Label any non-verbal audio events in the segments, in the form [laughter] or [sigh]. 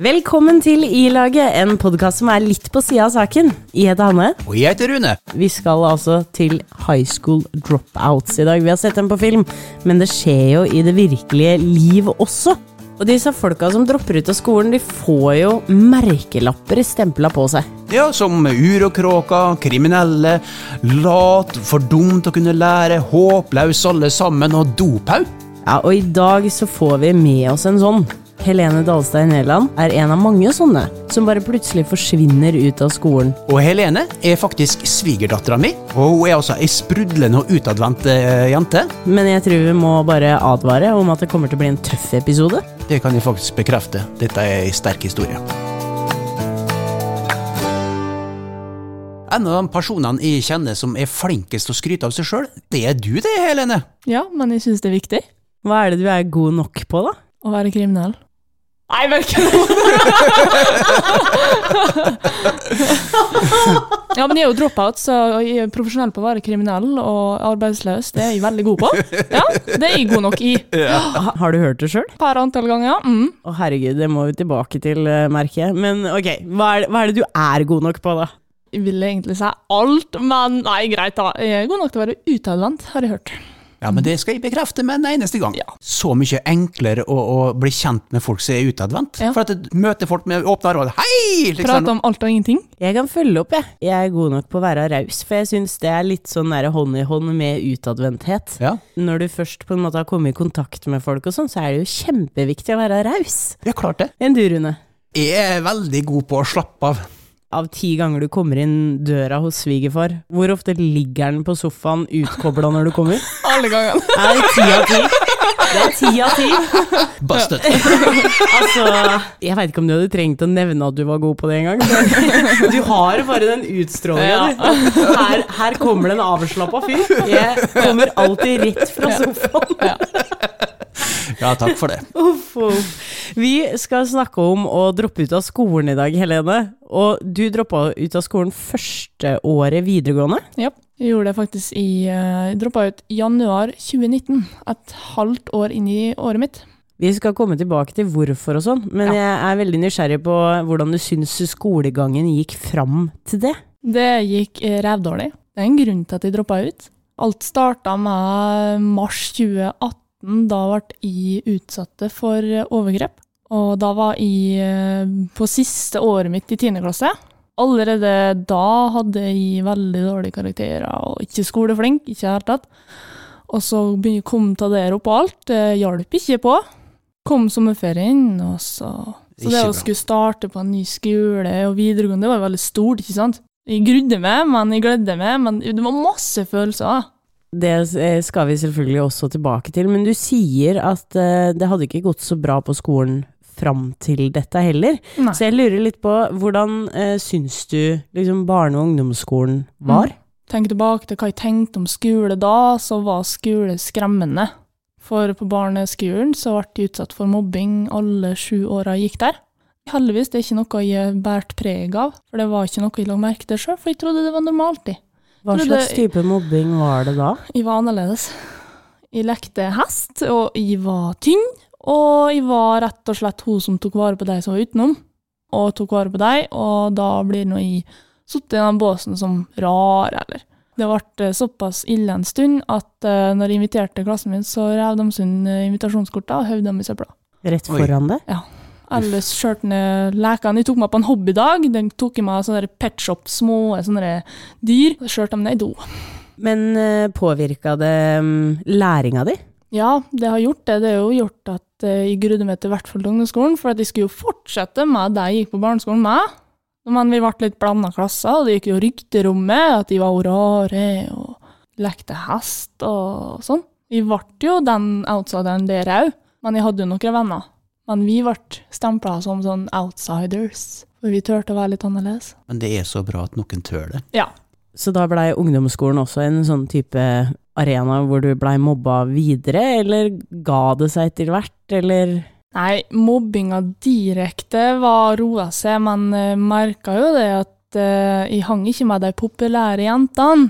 Velkommen til I-laget, en podkast som er litt på sida av saken. Jeg heter Hanne. Og jeg heter Rune. Vi skal altså til high school dropouts i dag. Vi har sett dem på film, men det skjer jo i det virkelige liv også. Og disse folka som dropper ut av skolen, de får jo merkelapper stempla på seg. Ja, som urokråka, kriminelle, lat, for dum til å kunne lære, håpløs alle sammen og dophaug. Ja, og i dag så får vi med oss en sånn. Helene Dalstein Næland er en av mange sånne, som bare plutselig forsvinner ut av skolen. Og Helene er faktisk svigerdattera mi, og hun er altså ei sprudlende og utadvendt eh, jente. Men jeg tror vi må bare advare om at det kommer til å bli en tøff episode. Det kan jeg faktisk bekrefte. Dette er ei sterk historie. En av de personene jeg kjenner som er flinkest til å skryte av seg sjøl, det er du det, Helene. Ja, men jeg syns det er viktig Hva er det du er god nok på, da? å være kriminell. Nei, ikke [laughs] Ja, men jeg er jo dropout, så jeg er profesjonell på å være kriminell og arbeidsløs. Det er jeg veldig god på. Ja, det er jeg god nok i. Ha- Har du hørt det sjøl? Per antall ganger. Mm. Å herregud, det må vi tilbake til, eh, merker jeg. Men ok, hva er, hva er det du er god nok på, da? Jeg vil egentlig si alt, men nei, greit da. Jeg er god nok til å være utadvendt, har jeg hørt. Ja, men det skal jeg bekrefte med en eneste gang. Ja. Så mye enklere å, å bli kjent med folk som er utadvendt. Ja. For at du møter folk med åpne armer. Hei! Liksom. Prate om alt og ingenting. Jeg kan følge opp, jeg. Jeg er god nok på å være raus, for jeg syns det er litt sånn nære hånd i hånd med utadvendthet. Ja. Når du først på en måte har kommet i kontakt med folk og sånn, så er det jo kjempeviktig å være raus. ja, klart det. Enn du, Rune? Jeg er veldig god på å slappe av. Av ti ganger du kommer inn døra hos svigerfar, hvor ofte ligger han på sofaen utkobla når du kommer? [laughs] Alle gangene. Er det ti av ti? Det er ti av ti. Busted. [laughs] Altså, jeg veit ikke om du hadde trengt å nevne at du var god på det engang. men Du har bare den utstrålinga, du. Her, her kommer det en avslappa fyr. Jeg kommer alltid rett fra sofaen. Ja, takk for det. [laughs] Uff, uff. Vi skal snakke om å droppe ut av skolen i dag, Helene. Og du droppa ut av skolen første året videregående. Ja, jeg gjorde det faktisk i uh, Droppa ut januar 2019. Et halvt år inn i året mitt. Vi skal komme tilbake til hvorfor og sånn, men Ja. jeg er veldig nysgjerrig på hvordan du syns skolegangen gikk fram til det. Det gikk eh, rævdårlig. Det er en grunn til at jeg droppa ut. Alt starta med mars 2018. Da ble jeg utsatte for eh, overgrep. Og da var jeg eh, på siste året mitt i 10. klasse. Allerede da hadde jeg veldig dårlige karakterer og ikke skoleflink. ikke helt tatt. Og så kom ta der oppå alt. Det hjalp ikke på. Kom sommerferien, og så Så det å skulle starte på en ny skole og videregående, det var veldig stort, ikke sant? Jeg grudde meg, men jeg gledde meg, men det var masse følelser. Det eh, skal vi selvfølgelig også tilbake til, men du sier at eh, det hadde ikke gått så bra på skolen fram til dette heller. Nei. Så jeg lurer litt på hvordan uh, syns du liksom barne- og ungdomsskolen var? Tenk tilbake til hva jeg tenkte om skole da, så var skole skremmende. For på barneskolen så ble jeg utsatt for mobbing alle sju åra jeg gikk der. Heldigvis det er ikke noe jeg bært preg av, for det var ikke noe jeg la merke til sjøl, for jeg trodde det var normalt. Jeg. Hva slags det- type mobbing var det da? Jeg var annerledes. Jeg lekte hest, og jeg var tynn, og jeg var rett og slett hun som tok vare på de som var utenom, og tok vare på dem, og da blir nå jeg sittet i den båsen som rar, eller Det ble eh, såpass ille en stund at eh, når jeg inviterte klassen min, så rev de sund invitasjonskortene invitasjonskortet og høvde dem i søpla. Rett foran det? Ellers kjørte ned lekene. De tok meg på en hobbydag. De tok i meg sånne der pet shop, små sånne dyr. Så kjørte dem ned i do. Men uh, påvirka det um, læringa di? Ja, det har gjort det. Det har jo gjort at eh, jeg grudde meg til hvert fall til ungdomsskolen, for at jeg skulle jo fortsette med det jeg gikk på barneskolen med. Men vi ble litt blanda klasser, og det gikk jo rykter om meg, at de var rare og lekte hest og sånn. Vi ble jo den outsideren der òg, men jeg hadde jo noen venner. Men vi ble stempla som sånn outsiders, for vi turte å være litt annerledes. Men det er så bra at noen tør det. Ja. Så da blei ungdomsskolen også en sånn type arena hvor du blei mobba videre, eller ga det seg etter hvert, eller Nei, mobbinga direkte var roa seg, men uh, merka jo det at uh, jeg hang ikke med de populære jentene.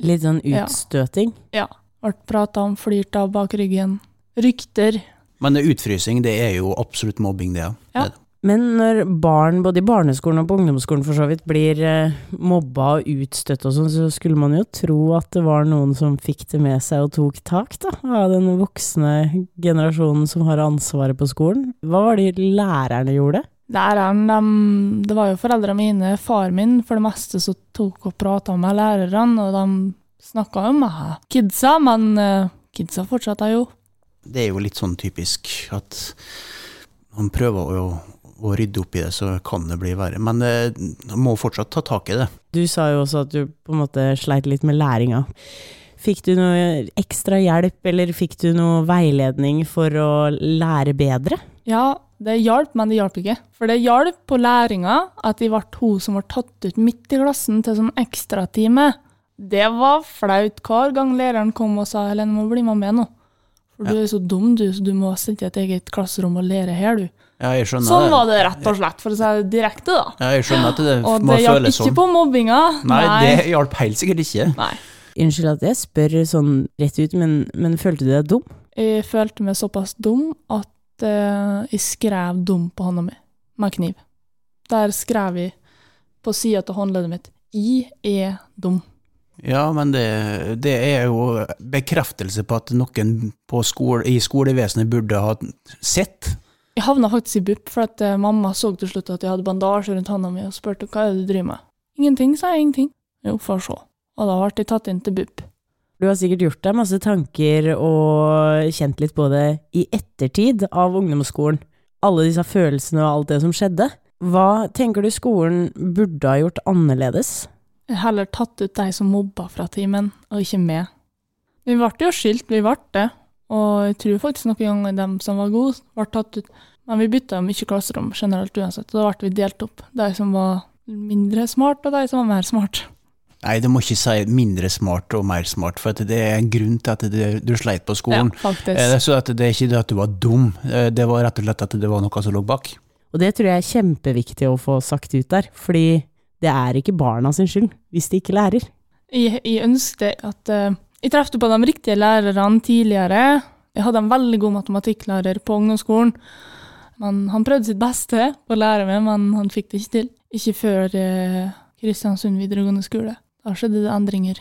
litt sånn Ja. utstøting? Ja. Ble prata om, flirt av bak ryggen. Rykter. Men utfrysing, det er jo absolutt mobbing, det. Ja. Ja. Men når barn både i barneskolen og på ungdomsskolen for så vidt blir eh, mobba og utstøtt og sånn, så skulle man jo tro at det var noen som fikk det med seg og tok tak, da, av den voksne generasjonen som har ansvaret på skolen. Hva var det lærerne gjorde? Læreren, de, det var jo foreldrene mine, far min for det meste, som tok og prata med lærerne, og de snakka jo med kidsa, men eh, kidsa fortsatte jo. Det er jo litt sånn typisk at man prøver å, å rydde opp i det, så kan det bli verre. Men eh, man må fortsatt ta tak i det. Du sa jo også at du på en måte sleit litt med læringa. Fikk du noe ekstra hjelp, eller fikk du noe veiledning for å lære bedre? Ja, det hjalp, men det hjalp ikke. For det hjalp på læringa at jeg ble hun som ble tatt ut midt i klassen til sånn ekstratime. Det var flaut hver gang læreren kom og sa 'Helene, må bli med meg nå'. For du er så dum, du, så du må sitte i et eget klasserom og lære her, du. Ja, jeg skjønner Sånn det. var det rett og slett, for å si det direkte, da. Ja, jeg skjønner at det må føles sånn. Og det hjalp ikke sånn. på mobbinga. Nei, det hjalp helt sikkert ikke. Nei. Unnskyld at jeg spør sånn rett ut, men, men følte du deg dum? Jeg følte meg såpass dum at uh, jeg skrev dum på hånda mi, med kniv. Der skrev jeg på sida av håndleddet mitt 'I er dum'. Ja, men det, det er jo bekreftelse på at noen på skole, i skolevesenet burde ha sett. Jeg havna faktisk i BUP, for at eh, mamma så til slutt at jeg hadde bandasje rundt hånda mi, og spurte hva er det du driver med. Ingenting, sa jeg. Ingenting. Jo, for så. Og da ble jeg tatt inn til BUP. Du har sikkert gjort deg masse tanker og kjent litt på det i ettertid av ungdomsskolen. Alle disse følelsene og alt det som skjedde. Hva tenker du skolen burde ha gjort annerledes? Heller tatt ut de som mobba fra timen, og ikke meg. Vi ble jo skyldt, vi ble det. Og jeg tror faktisk noen ganger de som var gode, ble tatt ut. Men vi bytta mye klasserom generelt uansett, og da ble vi delt opp. De som var mindre smart, og de som var mer smart. Nei, du må ikke si mindre smart og mer smart, for at det er en grunn til at det, du sleit på skolen. Ja, faktisk. Eh, Så at det er ikke det at du var dum, eh, det var rett og slett at det var noe som lå bak. Og det tror jeg er kjempeviktig å få sagt ut der, fordi det er ikke barna sin skyld hvis de ikke lærer. Jeg, jeg ønsket at uh, Jeg traff på de riktige lærerne tidligere. Jeg hadde en veldig god matematikklærer på ungdomsskolen. Men han prøvde sitt beste på å lære meg, men han fikk det ikke til. Ikke før eh, Kristiansund videregående skole. Da skjedde det endringer.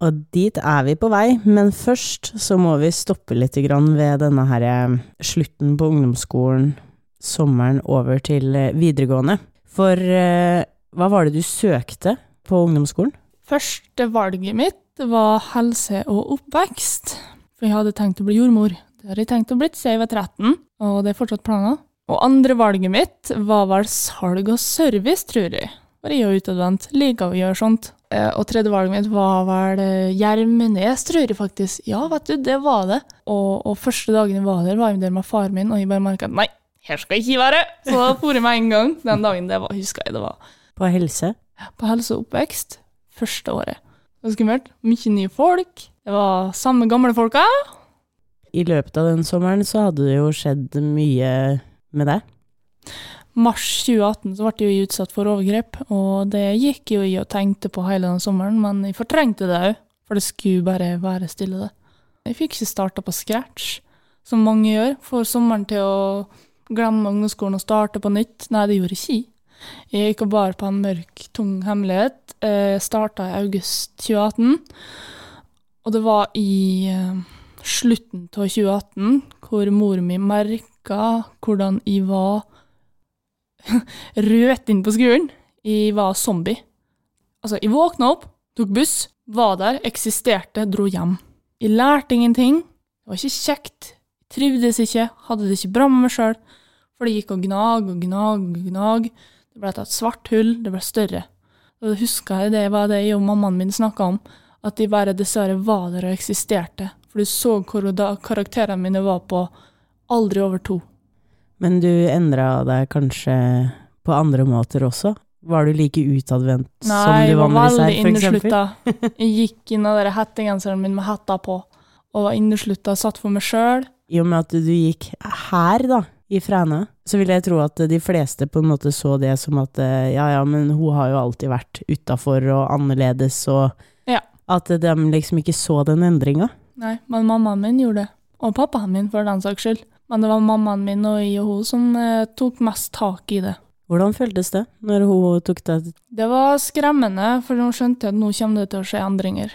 Og dit er vi på vei, men først så må vi stoppe litt ved denne her eh, slutten på ungdomsskolen, sommeren over til videregående. For hva var det du søkte på ungdomsskolen? Første valget mitt var helse og oppvekst. For jeg hadde tenkt å bli jordmor. Det har jeg tenkt å bli siden jeg var 13, og det er fortsatt planer. Og andre valget mitt var vel salg og service, tror jeg. For jeg er jo utadvendt, liker å gjøre sånt. Eh, Og tredje valget mitt var vel eh, Gjermenes, tror jeg faktisk. Ja, vet du, det var det. Og, og første dagen jeg var der, var jeg der med faren min, og jeg bare merka at nei, her skal jeg ikke være. Så da for jeg med en gang. Den dagen det var, husker jeg det var På helse? på helse og oppvekst første året. Det var skummelt. Mye nye folk. Det var samme gamle folka. I løpet av den sommeren så hadde det jo skjedd mye med deg. Mars 2018 så ble jeg utsatt for overgrep, og det gikk jo i og tenkte på hele den sommeren, men jeg fortrengte det òg, for det skulle bare være stille, det. Jeg fikk ikke starta på scratch, som mange gjør. Får sommeren til å glemme ungdomsskolen og starte på nytt. Nei, det gjorde ikke jeg. Jeg gikk og bar på en mørk, tung hemmelighet. Eh, starta i august 2018, og det var i eh, slutten av 2018 hvor mor mi merka hvordan jeg var [laughs] rødt inn på skolen. Jeg var zombie. Altså, jeg våkna opp, tok buss, var der, eksisterte, dro hjem. Jeg lærte ingenting. Det var ikke kjekt. Jeg trivdes ikke, hadde det ikke bra med meg sjøl. For det gikk og gnag og gnag og gnag. Det ble et svart hull, det ble større. Og da husker jeg det var det jeg og mammaen min snakka om, at de bare dessverre var der og eksisterte. For du så hvor da karakterene mine var på aldri over to. Men du endra deg kanskje på andre måter også? Var du like utadvendt som du vanligvis var f.eks.? Nei, jeg for eksempel? inneslutta. [laughs] Jeg gikk inn av hettegenseren min med hetta på, og var inneslutta, satt for meg sjøl. I og med at du gikk her, da, i Fræna, så vil jeg tro at de fleste på en måte så det som at eh, ja, ja, men hun har jo alltid vært utafor og annerledes, og Ja. at de liksom ikke så den endringa. Nei, men mammaen min gjorde det. Og pappaen min, for den saks skyld. Men det var mammaen min og jeg og hun som eh, tok mest tak i det. Hvordan føltes det når hun tok det? Det var skremmende, for hun skjønte at nå kommer det til å skje endringer.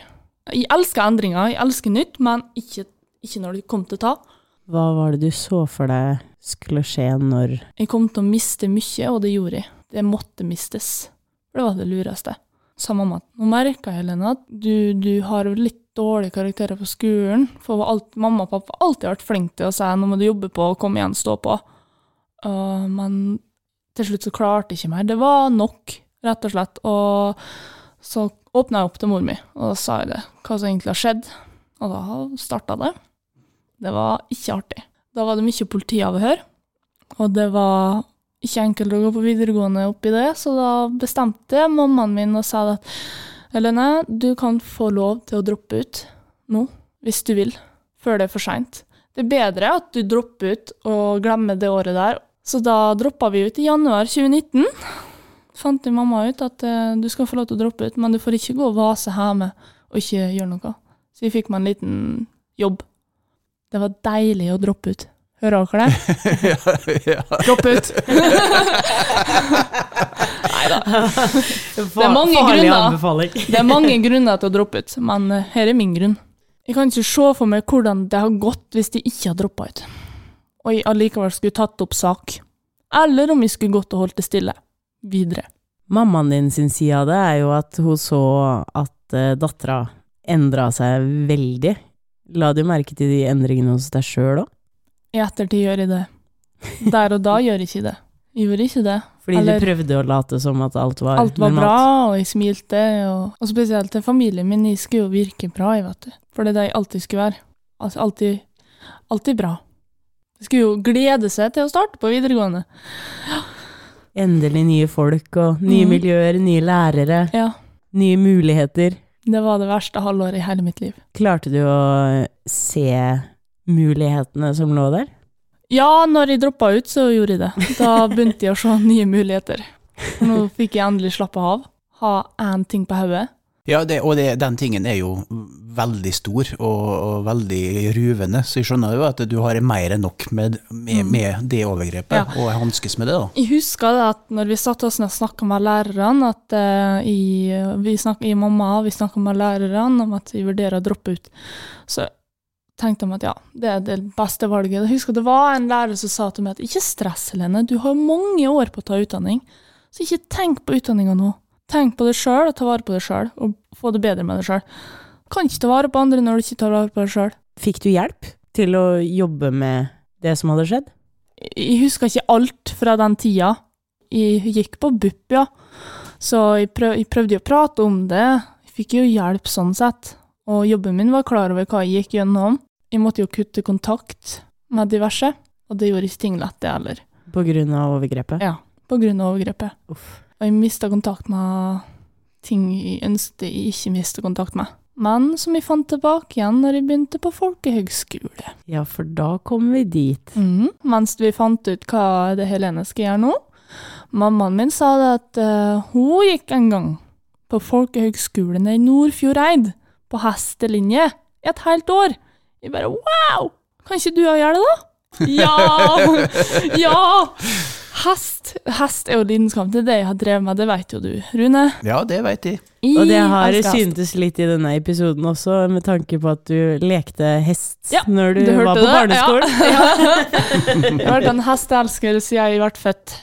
Jeg elsker endringer, jeg elsker nytt, men ikke, ikke når det kom til å ta. Hva var det du så for deg skulle skje når Jeg kom til å miste mye, og det gjorde jeg. Det måtte mistes. For det var det lureste. Sa mamma nå merka jeg, Helene, at du, du har litt dårlige karakterer på skolen. For alt, mamma og pappa har alltid vært flinke til å si nå må du jobbe på, kom igjen, stå på. Uh, men til slutt så klarte jeg ikke mer. Det var nok, rett og slett. Og så åpna jeg opp til mor mi, og da sa jeg det, hva som egentlig har skjedd. Og da starta det. Det var ikke artig. Da var det mye politiavhør, og det var ikke enkelt å gå på videregående oppi det, så da bestemte mammaen min og sa at Helene, du kan få lov til å droppe ut nå, hvis du vil, før det er for seint. Det er bedre at du dropper ut og glemmer det året der. Så da droppa vi ut i januar 2019. Fant mamma ut at uh, du skal få lov til å droppe ut, men du får ikke gå og vase hjemme og ikke gjøre noe. Så vi fikk meg en liten jobb. Det var deilig å droppe ut. Hører dere det? [laughs] ja, ja. Dropp ut! [laughs] Nei da. Det er mange grunner. Anbefaling. Det er mange grunner til å droppe ut, men eh, her er min grunn. Jeg kan ikke se for meg hvordan det har gått hvis de ikke har droppa ut, og jeg allikevel skulle tatt opp sak. Eller om jeg skulle gått og holdt det stille. Videre. Mammaen din sin side av det er jo at hun så at uh, dattera endra seg veldig. La du merke til de endringene hos deg sjøl òg? I ettertid gjør jeg det. Der og da [laughs] gjør jeg ikke det. Jeg gjorde ikke det. Fordi Eller- du prøvde å late som at alt var Alt var normalt? bra, og jeg smilte. Og, og spesielt til familien min. Jeg skulle jo virke bra, jeg, vet du. For det er det jeg alltid skulle være. Altså alltid, alltid bra. Jeg skulle jo glede seg til å starte på videregående. Endelig nye folk og nye mm. miljøer, nye lærere, Ja. nye muligheter. Det var det verste halvåret i hele mitt liv. Klarte du å se mulighetene som lå der? Ja, når jeg droppa ut, så gjorde jeg det. Da begynte jeg å se [laughs] nye muligheter. Nå fikk jeg endelig slappe av. Ha én ting på hodet. Ja, det, og det, den tingen er jo veldig stor og, og veldig ruvende, så jeg skjønner jo at du har mer enn nok med, med, Mm. med det overgrepet, Ja. og hanskes med det, da. Jeg husker det at når vi satt oss ned og snakka med lærerne, at uh, jeg, vi snakket, jeg og mamma vi snakka med lærerne om at vi vurderer å droppe ut, så tenkte de at ja, det er det beste valget. Jeg husker det var en lærer som sa til meg at ikke stress, Helene, du har mange år på å ta utdanning, så ikke tenk på utdanninga nå. Tenk på deg sjøl, og ta vare på deg sjøl, og få det bedre med deg sjøl. Kan ikke ta vare på andre når du ikke tar vare på deg sjøl. Fikk du hjelp til å jobbe med det som hadde skjedd? Jeg husker ikke alt fra den tida. Jeg gikk på BUP, ja. Så jeg, prøv, jeg prøvde å prate om det. Jeg fikk jo hjelp sånn sett. Og jobben min var klar over hva jeg gikk gjennom. Jeg måtte jo kutte kontakt med diverse, og det gjorde ikke ting lett, det heller. På grunn av overgrepet? Ja, på grunn av overgrepet. Uff. Og jeg mista kontakt med ting jeg ønsket jeg ikke mista kontakt med. Men som jeg fant tilbake igjen når jeg begynte på folkehøgskole. Ja, for da kom vi dit. Mhm. Mens vi fant ut hva det Helene skal gjøre nå. Mammaen min sa det at uh, hun gikk en gang på folkehøgskolen i Nordfjordeid, på hestelinje, i et helt år. Jeg bare wow! Kan ikke du òg gjøre det, da? [laughs] Ja! Ja! Hest. Hest er jo lidenskap. Det er det jeg har drevet med, det vet jo du, Rune. Ja, det vet jeg. I Og det har syntes litt i denne episoden også, med tanke på at du lekte hest Ja, når du, du var på det? barneskolen. [laughs] Ja. Jeg har vært en hesteelsker siden jeg ble født.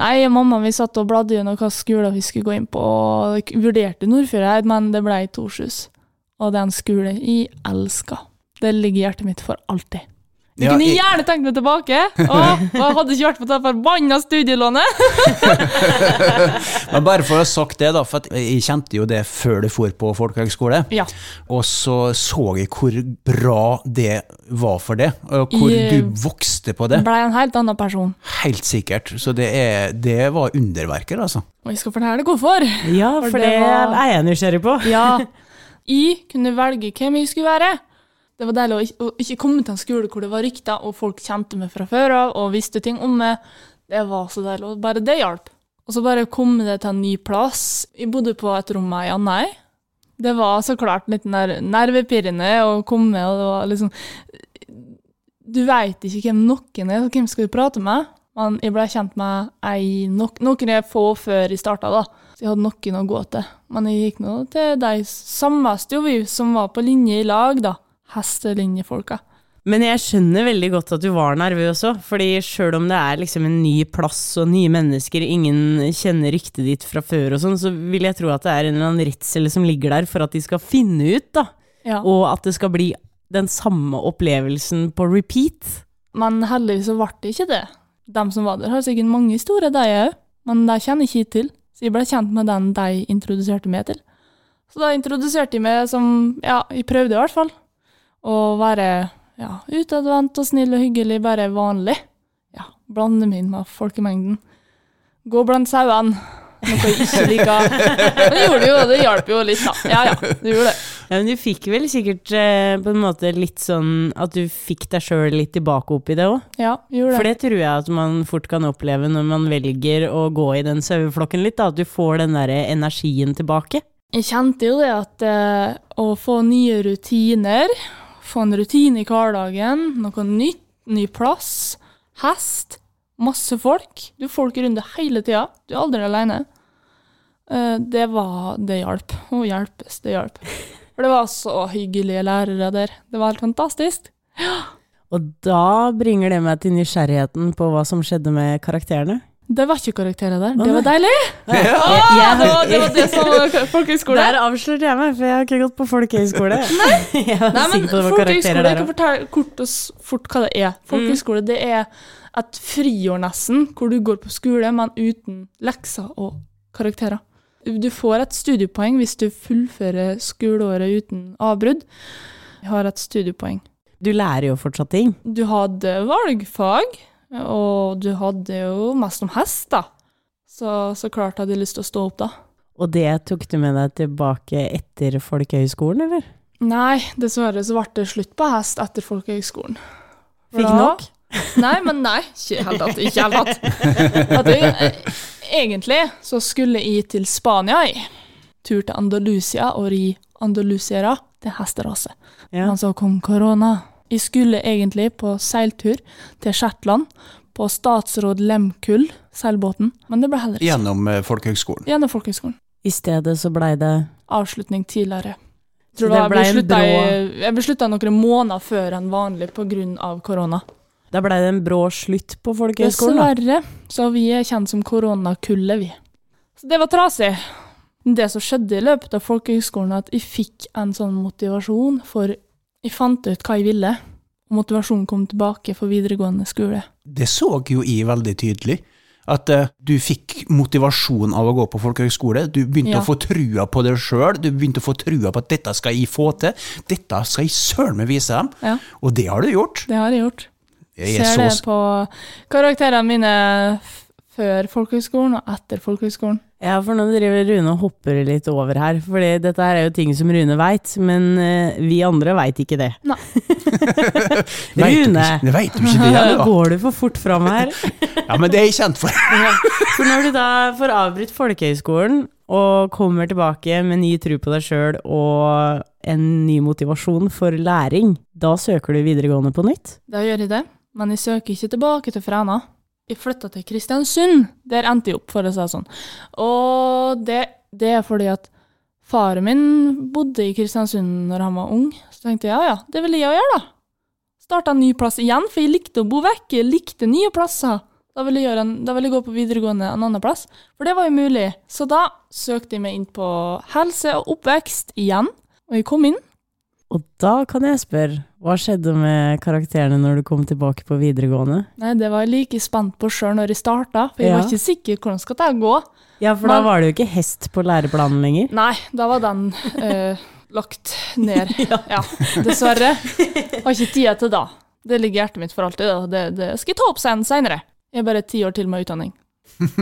Nei, mamma vi satt og bladde gjennom hva skole vi skulle gå inn på, og vurderte Nordfjordeid, men det ble Torshus. Og det er en skole jeg elsker. Det ligger i hjertet mitt for alltid. Jeg Ja, kunne jeg- gjerne tenkt meg tilbake! Åh, og jeg hadde ikke vært på det forbanna studielånet! [laughs] Men bare for å ha sagt det, da, for at jeg kjente jo det før du for på folkehøgskole. Ja. Og så så jeg hvor bra det var for det, og hvor jeg... du vokste på det. Ble en helt annen person. Helt sikkert. Så det, er, det var underverker, altså. Og jeg skal fortelle hvorfor. Ja, For for det det var- er jeg nysgjerrig på. Ja. [laughs] Jeg kunne velge hvem jeg skulle være. Det var deilig å ikke, komme til en skole hvor det var rykter, og folk kjente meg fra før av og visste ting om meg. Det var så deilig, og bare det hjalp. Og så bare komme det til en ny plass. Jeg bodde på et rom med ei anna. Det var så klart litt ner nervepirrende å komme, og det var liksom du veit ikke hvem noen er, så hvem skal du prate med. Men jeg ble kjent med ei, nok, noen jeg få før jeg starta, da. Så jeg hadde noen å gå til. Men jeg gikk nå til de samme jo som var på linje i lag, da. Hestelinjefolka. Men jeg skjønner veldig godt at du var nervøs òg, fordi sjøl om det er liksom en ny plass og nye mennesker, ingen kjenner ryktet ditt fra før og sånn, så vil jeg tro at det er en eller annen redsel som ligger der for at de skal finne ut, da. Ja. Og at det skal bli den samme opplevelsen på repeat. Men heldigvis så ble det ikke det. De som var der, har sikkert mange historier, de òg, men de kjenner ikke til. Så jeg ble kjent med den de introduserte meg til. Så da introduserte de meg som Ja, jeg prøvde i hvert fall. Å være ja, utadvendt og snill og hyggelig, bare vanlig. Ja, blande meg inn med folkemengden. Gå blant sauene, noe jeg ikke liker. [laughs] Men det gjorde det jo, det hjalp jo litt, da. Ja ja, det gjorde det. Ja, men du fikk vel sikkert eh, på en måte litt sånn at du fikk deg sjøl litt tilbake opp i det òg? Ja, gjorde For det. det tror jeg at man fort kan oppleve når man velger å gå i den saueflokken litt, da, at du får den derre energien tilbake. Jeg kjente jo det at eh, å få nye rutiner, få en rutine i hverdagen, noe nytt, ny plass, hest, masse folk. Du har folk rundt deg hele tida, du er aldri alene. Eh, det var Det hjalp. Å hjelpes, det hjalp. For det var så hyggelige lærere der. Det var helt fantastisk. Og da bringer det meg til nysgjerrigheten på hva som skjedde med karakterene. Det var ikke karakterer der. Det var deilig! Ja! ja det, var, det var det som var folkehøyskole. Der avslørte jeg meg, for jeg har ikke gått på folkehøyskole. [laughs] [laughs] jeg Nei, men folkehøyskole, jeg kan fortelle kort og fort hva det er. Folkehøyskole det er et friår nesten, hvor du går på skole, men uten lekser og karakterer. Du får et studiepoeng hvis du fullfører skoleåret uten avbrudd. Jeg har et studiepoeng. Du lærer jo fortsatt ting. Du hadde valgfag, og du hadde jo mest om hest, da. Så, så klart hadde jeg lyst til å stå opp, da. Og det tok du med deg tilbake etter folkehøyskolen, eller? Nei, dessverre så ble det slutt på hest etter folkehøgskolen. Fikk Da- nok? [laughs] Nei, men nei, ikke i det hele tatt. Ikke helt. At jeg, eh, egentlig så skulle jeg til Spania i tur til Andalusia og ri andalusiere til hesterase. Ja. Men så kom korona. Jeg skulle egentlig på seiltur til Shetland, på statsråd Lemkull, seilbåten, men det ble heller ikke. Gjennom eh, folkehøgskolen. Gjennom folkehøgskolen. I stedet så blei det Avslutning tidligere. Tror det ble Jeg beslutta noen måneder før enn vanlig pga. korona. Da blei det en brå slutt på folkehøyskolen, da. Dessverre. Så vi er kjent som koronakullet, vi. Så det var trasig. Det som skjedde i løpet av folkehøgskolen, at jeg fikk en sånn motivasjon, for jeg fant ut hva jeg ville. Og motivasjonen kom tilbake for videregående skole. Det så jo jeg veldig tydelig. At uh, du fikk motivasjon av å gå på folkehøgskole. Du begynte Ja. å få trua på deg sjøl. Du begynte å få trua på at 'dette skal jeg få til'. Dette skal jeg søren meg vise dem. Ja, Og det har du gjort. det har jeg gjort. Jeg er Ser så det på karakterene mine før folkehøgskolen og etter folkehøgskolen. Ja, for nå driver Rune og hopper litt over her, for dette her er jo ting som Rune veit, men eh, vi andre veit ikke det. Nei. [laughs] Vet du Rune! ikke- Det du ikke, det. [laughs] Går du for fort fram her? [laughs] Ja, men det er jeg kjent for. For når du da får avbrutt folkehøyskolen og kommer tilbake med ny tro på deg sjøl og en ny motivasjon for læring, da søker du videregående på nytt? Da gjør jeg det, men jeg søker ikke tilbake til Fræna. Jeg flytta til Kristiansund. Der endte jeg opp, for å si det sånn. Og det, det er fordi at faren min bodde i Kristiansund når han var ung. Så tenkte jeg ja ja, det vil jeg òg gjøre, da. Starta en ny plass igjen, for jeg likte å bo vekk. Jeg likte nye plasser. Da ville jeg, en, jeg gå på videregående en annen plass, for det var jo mulig. Så da søkte jeg meg inn på helse og oppvekst igjen, og jeg kom inn. Og da kan jeg spørre, hva skjedde med karakterene når du kom tilbake på videregående? Nei, det var jeg like spent på sjøl når jeg starta, for jeg Ja. var ikke sikker hvordan skal det gå. Ja, for da var det jo ikke hest på læreplanen lenger. Nei, da var den eh, lagt ned. [laughs] ja. dessverre. Har ikke tida til da. Det ligger i hjertet mitt for alltid. Da. Det, det skal jeg ta opp sen seinere. Jeg er bare ti år til med utdanning.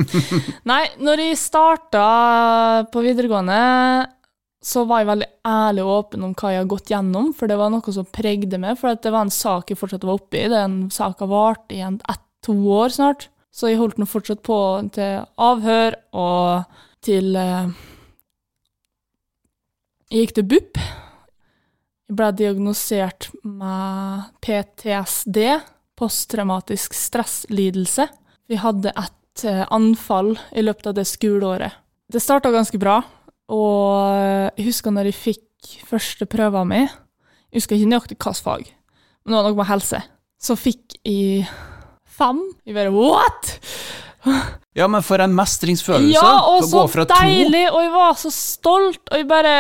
[laughs] Nei, når jeg starta på videregående, så var jeg veldig ærlig og åpen om hva jeg har gått gjennom, for det var noe som pregde meg. For det var en sak jeg fortsatt var oppe i. Den saka varte i en ett-to år snart. Så jeg holdt nå fortsatt på til avhør og til eh, Jeg gikk til BUP. Jeg ble diagnosert med PTSD, posttraumatisk stresslidelse. Vi hadde et eh, anfall i løpet av det skoleåret. Det starta ganske bra, og jeg husker når jeg fikk første prøva mi Jeg husker ikke nøyaktig hvilket fag, men det var noe med helse. Så fikk jeg fem. Jeg bare what?! Ja, men for en mestringsfølelse! Ja, og så deilig! to og jeg var så stolt, og jeg bare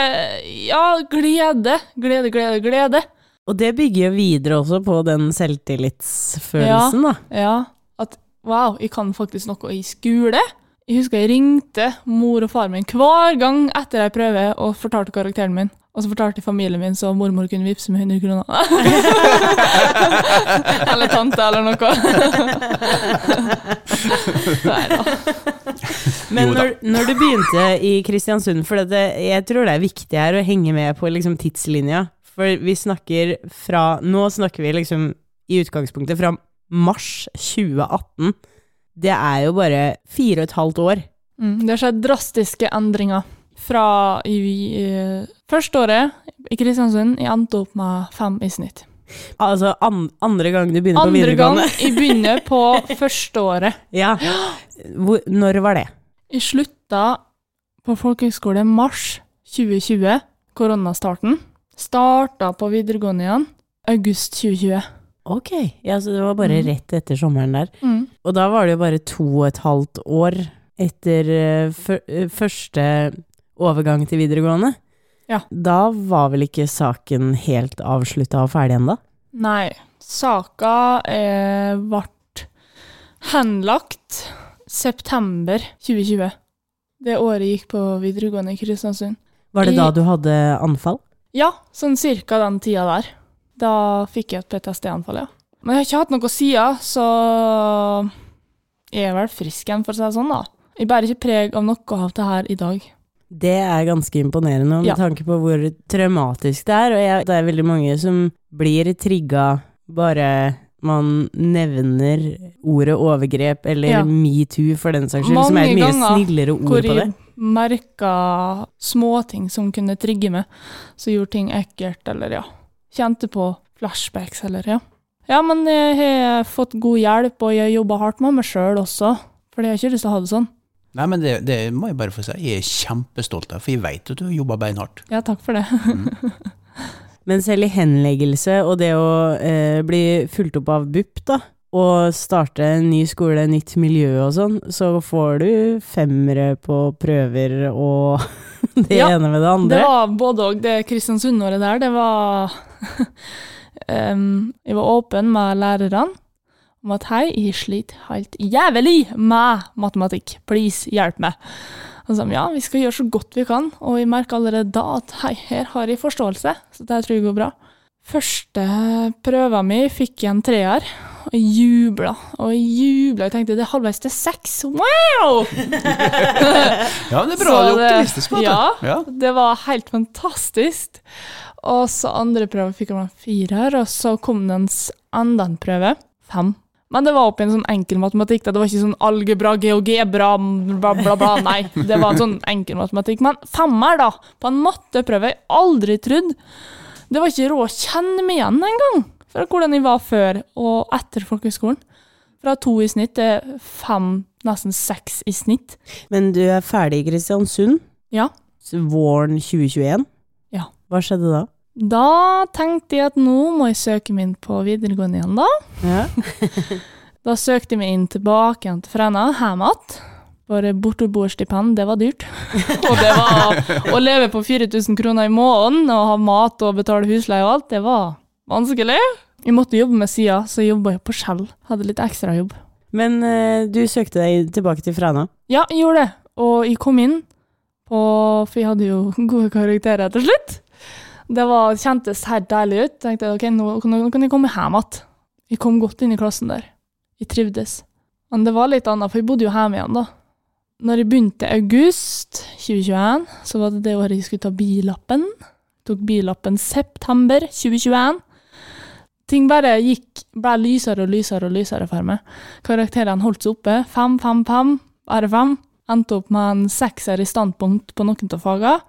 Ja, glede. Glede, glede, glede. Og det bygger jo videre også på den selvtillitsfølelsen, da. Ja, at wow, jeg kan faktisk noe i skole. Jeg husker jeg ringte mor og far min hver gang etter ei prøve og fortalte karakteren min. Og så fortalte jeg familien min, så mormor kunne vippse med 100 kroner. [laughs] eller tante, eller noe. [laughs] Nei da. Men når, når du begynte i Kristiansund, for dette, jeg tror det er viktig her å henge med på liksom tidslinja, for vi snakker fra Nå snakker vi liksom i utgangspunktet fra mars 2018. Det er jo bare fire og et halvt år. Mm, det har skjedd drastiske endringer. Fra i, i første året i Kristiansund, jeg endte opp med fem i snitt. Altså an, andre gang du begynner på videregående? Andre gang jeg begynner på [laughs] første året. Ja. Hvor, når var det? Jeg slutta på folkehøgskole mars 2020, koronastarten. Starta på videregående igjen august 2020. Ok, ja, så det var bare Mm. rett etter sommeren der. Mm. Og da var det jo bare to og et halvt år etter eh, eh, første overgang til videregående. Ja. Da var vel ikke saken helt avslutta og ferdig ennå? Nei, saka eh, ble henlagt september 2020. Det året gikk på videregående i Kristiansund. Var det da du hadde anfall? Ja, sånn cirka den tida der. Da fikk jeg et PTSD-anfall, ja. Men jeg har ikke hatt noe siden, så jeg er vel frisk igjen, for å si det sånn, da. Jeg bærer ikke preg av noe av det her i dag. Det er ganske imponerende, med Ja. tanke på hvor traumatisk det er. Og jeg, det er veldig mange som blir trigga bare man nevner ordet overgrep, eller Ja. metoo for den saks skyld, som er et mye ganger snillere ord Hvor på det. jeg merka småting som kunne trigge meg, som gjorde ting ekkelt, eller ja. Kjente på flashbacks, eller ja. Ja, men jeg har fått god hjelp, og jeg har jobba hardt med meg sjøl også, for jeg har ikke lyst til å ha det sånn. Nei, men det, det må jeg bare få si. Jeg er kjempestolt av, for jeg vet at du har jobba beinhardt. Ja, takk for det. [laughs] Men selv i henleggelse og det å eh, bli fulgt opp av BUP, da, og starte en ny skole, nytt miljø og sånn, så får du femmere på prøver og [laughs] det Ja, ene med det andre. Det var både og. Det Kristiansund-året der, det var [laughs] um, Jeg var åpen med lærerne om at hei, jeg sliter helt jævlig med matematikk. Please, hjelp meg. Han sa ja, vi skal gjøre så godt vi kan, og jeg merker allerede da at hei, her har jeg forståelse, så det tror jeg går bra. Første prøva mi fikk jeg en treer, og jubla og jubla. Jeg tenkte det er halvveis til seks, wow! [laughs] Ja, men det er bra. Så det, det- optimistisk. ja. ja. Det var helt fantastisk. Og så andre prøve fikk jeg en firer, og så kom det en enda en prøve. Fem. Men det var opp i en sånn enkel matematikk. da. Det var ikke sånn algebra, geogebra, bla, bla, bla. Nei, det var en sånn enkel matematikk. Men femmer, da, på en matteprøve jeg aldri trodd. Det var ikke råd å kjenne meg igjen engang, fra hvordan jeg var før og etter folkehøgskolen. Fra to i snitt til fem, nesten seks i snitt. Men du er ferdig i Kristiansund Ja. våren 2021. Ja. Hva skjedde da? Da tenkte jeg at nå må jeg søke meg inn på videregående igjen, da. Ja. [laughs] Da søkte jeg meg inn tilbake igjen til Fræna, hjem igjen. For borteboerstipend, det var dyrt. [laughs] og det var å leve på 4000 kroner i måneden og ha mat og betale husleie og alt, det var vanskelig. Jeg måtte jobbe med sida, så jeg jobba jo på Skjell. Hadde litt ekstrajobb. Men eh, du søkte deg tilbake til Fræna. Ja, jeg gjorde det. Og jeg kom inn på For jeg hadde jo [laughs] gode karakterer til slutt. Det var, kjentes helt deilig ut. Tenkte ok, nå, nå kan jeg komme hjem igjen. Jeg kom godt inn i klassen der. Jeg trivdes. Men det var litt annet, for jeg bodde jo hjemme igjen, da. Når jeg begynte i august 2021, så var det det året jeg skulle ta billappen. Tok billappen september 2021. Ting bare gikk, ble lysere og lysere og lysere for meg. Karakterene holdt seg oppe. Fem, fem, fem, bare fem. Endte opp med en sekser i standpunkt på noen av fagene.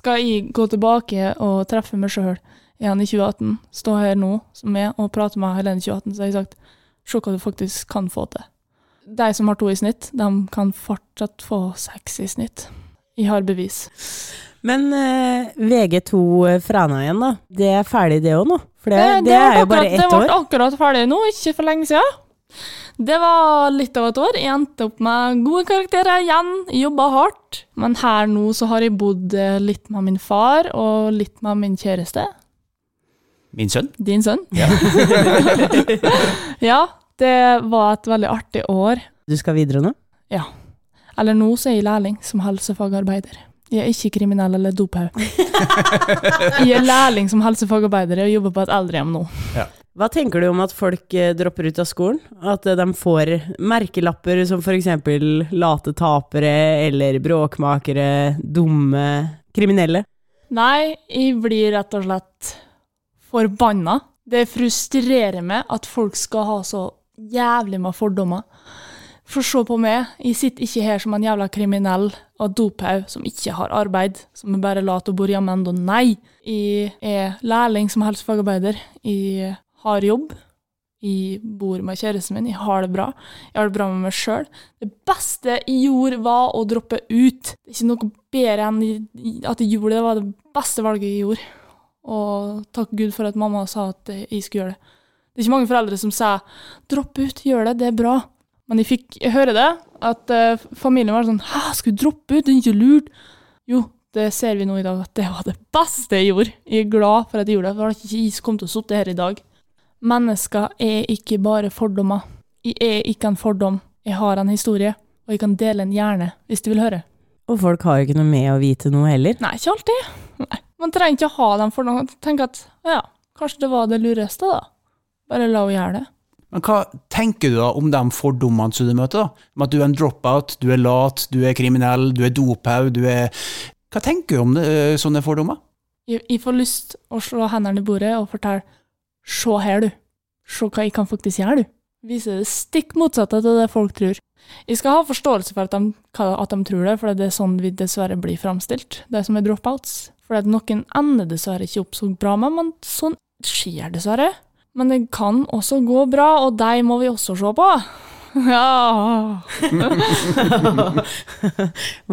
Skal jeg gå tilbake og treffe meg sjøl igjen i 2018, stå her nå som jeg og prate med Helene i 2018, så har jeg sagt se hva du faktisk kan få til. De som har to i snitt, de kan fortsatt få seks i snitt. Jeg har bevis. Men eh, VG2 Fræna igjen, da. Det er ferdig det òg nå? For det, det, ble er jo akkurat- bare ett år. Det ble akkurat ferdig nå, ikke for lenge siden. Det var litt av et år. Jeg endte opp med gode karakterer igjen, jobba hardt. Men her nå så har jeg bodd eh, litt med min far og litt med min kjæreste. Min sønn? Din sønn. ja, [laughs] det var et veldig artig år. Du skal videre nå? Eller nå så er jeg lærling som helsefagarbeider. Jeg er ikke kriminell eller dophaug. [laughs] jeg er lærling som helsefagarbeider og jobber på et eldrehjem nå. Hva tenker du om at folk eh, dropper ut av skolen? At eh, de får merkelapper som f.eks. late tapere eller bråkmakere, dumme, kriminelle? Nei, jeg blir rett og slett forbanna. Det frustrerer meg at folk skal ha så jævlig med fordommer. For se på meg, jeg sitter ikke her som en jævla kriminell og dophaug som ikke har arbeid, som er bare lat og bor hjemme ennå. Nei! Jeg er lærling som helsefagarbeider. Jeg har jobb. Jeg bor med kjæresten min, jeg har det bra. Jeg har det bra med meg sjøl. Det beste jeg gjorde, var å droppe ut. Det er ikke noe bedre enn at jeg gjorde det. Det var det beste valget jeg gjorde. Og takk Gud for at mamma sa at jeg skulle gjøre det. Det er ikke mange foreldre som sier 'dropp ut, gjør det, det er bra'. Men jeg fikk høre det, at eh, familien var sånn 'hæ, skal du droppe ut, det er ikke lurt'. Jo, det ser vi nå i dag at det var det beste jeg gjorde. Jeg er glad for at jeg gjorde det, for ikke jeg som kom til å sitte her i dag. Mennesker er ikke bare fordommer. Jeg er ikke en fordom. Jeg har en historie, og jeg kan dele en hjerne, hvis du vil høre. Og folk har jo ikke noe med å vite noe heller. Nei, ikke alltid. Nei. Man trenger ikke å ha den fordommen. Tenk at ja, kanskje det var det lureste, da. Bare la henne gjøre det. Men hva tenker du da om de fordommene som du møter? da? Om at du er en dropout, du er lat, du er kriminell, du er dophaug, du er Hva tenker du om det, øh, sånne fordommer? Jeg, får lyst å slå hendene i bordet og fortelle Se her, du. Se hva jeg kan faktisk gjøre, du. Viser det stikk motsatte av det folk tror. Jeg skal ha forståelse for at de, at de tror det, for det er sånn vi dessverre blir framstilt, det som er dropouts. For noen ender dessverre ikke opp så bra med, men sånn skjer dessverre. Men det kan også gå bra, og deg må vi også se på. [laughs] Ja. [laughs]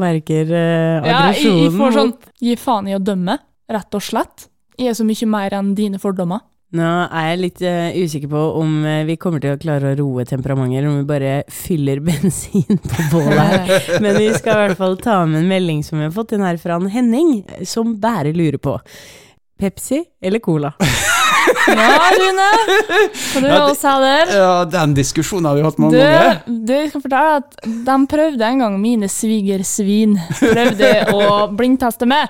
Merker uh, Ja, jeg, aggresjonen. får sånn Gi faen i å dømme, rett og slett. Jeg er så mye mer enn dine fordommer. Nå er jeg litt eh, usikker på om eh, vi kommer til å klare å roe temperamentet, eller om vi bare fyller [laughs] bensin på bålet her. Men vi skal i hvert fall ta med en melding som vi har fått inn her fra en Henning, som bare lurer på. Pepsi eller Cola? Ja, Rune. Kan du Ja, har å si der? Ja, Den diskusjonen har vi hatt mange Du, ganger. du skal fortelle at de prøvde en gang, mine svigersvin, prøvde å blindteste meg.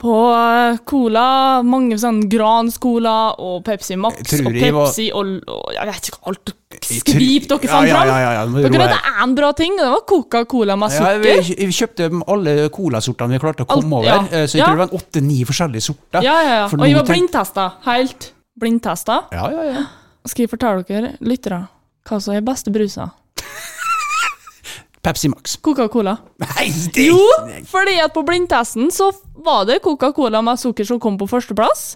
På eh, cola, mange sånn Grans Cola og Pepsi Max og Pepsi var- og, og jeg vet ikke alt. Skvip dere fant fram! Ja, ja, ja, Dere roe hadde her. én bra ting, det var Coca-Cola med Ja, vi, sukker. vi kjøpte alle colasortene vi klarte å komme Alt- over, eh, så jeg tror det var en åtte-ni forskjellige sorter. Ja, ja, ja. For Og jeg var blindtesta. Helt blindtesta. Ja, ja, ja. Skal jeg fortelle dere, lyttere, hva som er beste brusa? Pepsi Max. Coca-Cola. Nei, det Jo, fordi at på blindtesten så var det Coca-Cola med sukker som kom på førsteplass.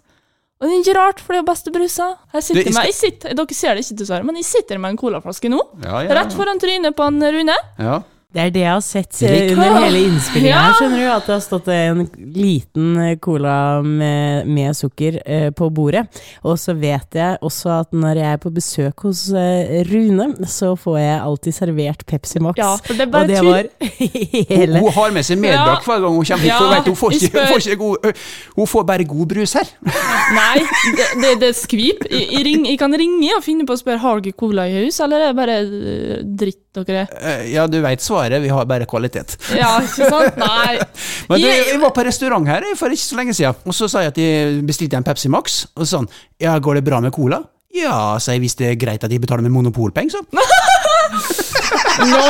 Og det er ikke rart, for det er beste brusa. Her sitter Du, jeg med, jeg sitter, dere ser det ikke, dessverre, men jeg sitter med en colaflaske nå. Ja, ja, Rett foran trynet på en Rune. ja. Det er det jeg har sett eh, under hele innspillinga Ja. her, skjønner du. At det har stått en liten eh, cola med, med sukker eh, på bordet. Og så vet jeg også at når jeg er på besøk hos eh, Rune, så får jeg alltid servert Pepsi Max. Ja, for det er og bare det var [laughs] hele hun har med seg medbrakt hver gang hun kommer hit. Ja, for vet, hun, får ikke, hun, får ikke god, hun får bare god brus her. [laughs] Nei, det, det, det er skvip. Jeg, jeg, ring, jeg kan ringe og finne på å spørre har dere cola i hus, eller er det bare eh, dritt dere er. Eh, Ja, du veit svaret, vi har bare kvalitet. Ja, ikke sant? Nei. [laughs] Men du, Jeg- var på restaurant her for ikke så lenge siden, og så sa jeg at jeg bestilte en Pepsi Max. Og så sa han ja, går det bra med cola? Ja, sa jeg hvis det er greit at de betaler med monopolpenger, så. [laughs] Nå!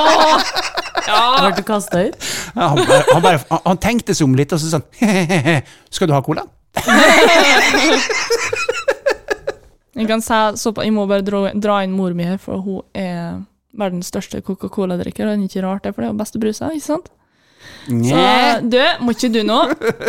Ja. Ble du kasta ut? Ja, han, bare, han, bare, han, han tenkte seg om litt, og så sa han skal du ha cola? [laughs] Jeg kan si såpass, jeg må bare dra, dra inn mor mi her, for hun er verdens største Coca-Cola-drikker. og Det er ikke rart, det, for det er jo beste brusa, ikke sant? Så du, må ikke du nå?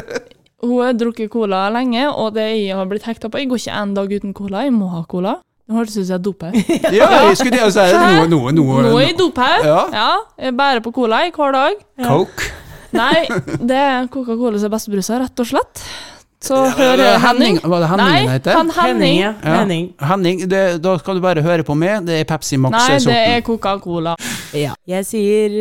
[laughs] Hun har drukket cola lenge, og det jeg har blitt hekta på Jeg går ikke en dag uten cola, jeg må ha cola. Det hørtes ut som jeg er dophaug. [laughs] Ja, jeg skulle til å si noe, noe, noe, Nå er jeg dophaug. Ja. Ja, jeg bærer på cola hver dag. Coke. Nei, det er Coca-Cola som er bestebrusser, rett og slett. Så hør jeg Henning. Var det Henning Nei, han heter? han Henning, Henning. ja. Ja. Henning. Henning, det, da skal du bare høre på meg. Det er Pepsi Max. Nei, det er Coca-Cola. Ja. Jeg sier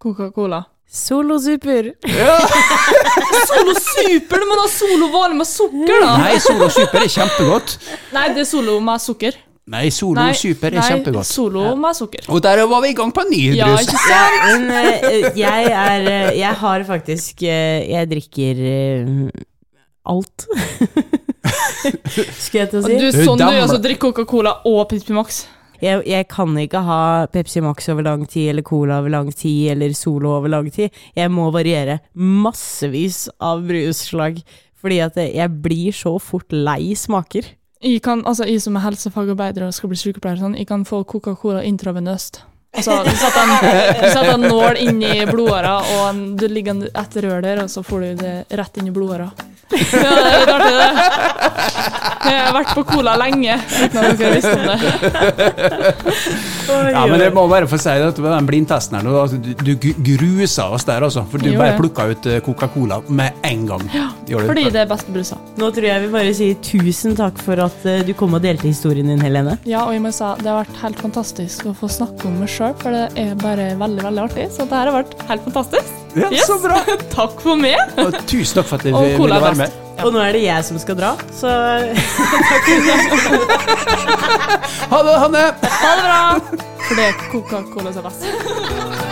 Coca-Cola. Solo Super. [laughs] Solo Super! Du må ha Solo vanlig med sukker, da! Nei, Solo Super er kjempegodt. Nei, det er Solo med sukker. Nei, Solo Nei, Super er nei, kjempegodt. Solo med sukker. Og der var vi i gang på en ny Ja, brus. ikke sant? Men eh, jeg er eh, Jeg har faktisk eh, Jeg drikker alt. Skulle jeg til å si. du, sånn du altså, så drikker Coca-Cola og Pepsi Max. Jeg, jeg kan ikke ha Pepsi Max over lang tid, eller Cola over lang tid, eller Solo over lang tid. Jeg må variere massevis av brusslag, fordi at jeg blir så fort lei smaker. Jeg, kan, altså, jeg som er helsefagarbeider og skal bli sykepleier, sånn, jeg kan få Coca-Cola intravenøst. Altså, du setter en, du setter en nål inn i blodåra, og en, du ligger et rør der, og så får du det rett inn i blodåra. Ja, det er litt artig, det. Jeg har vært på cola lenge, uten at dere visste om det. Ja, men jeg må bare få si det at med den blindtesten her, altså, du, du grusa oss der, altså. For du Jo, bare plukka ut eh, Coca-Cola med en gang. Ja. Fordi det er beste brusa. Nå tror jeg vi bare sier tusen takk for at eh, du kom og delte historien din, Helene. Ja, og jeg må si, det har vært helt fantastisk å få snakke om meg sjøl, for det er bare veldig veldig artig. Så det her har vært helt fantastisk. Ja, Yes. Så bra! [laughs] Takk for meg! Og tusen takk for at du ville være med. Og nå er det jeg som skal dra, så [laughs] Ha det, Hanne! Ha det bra! For det er Coca-Cola som er best.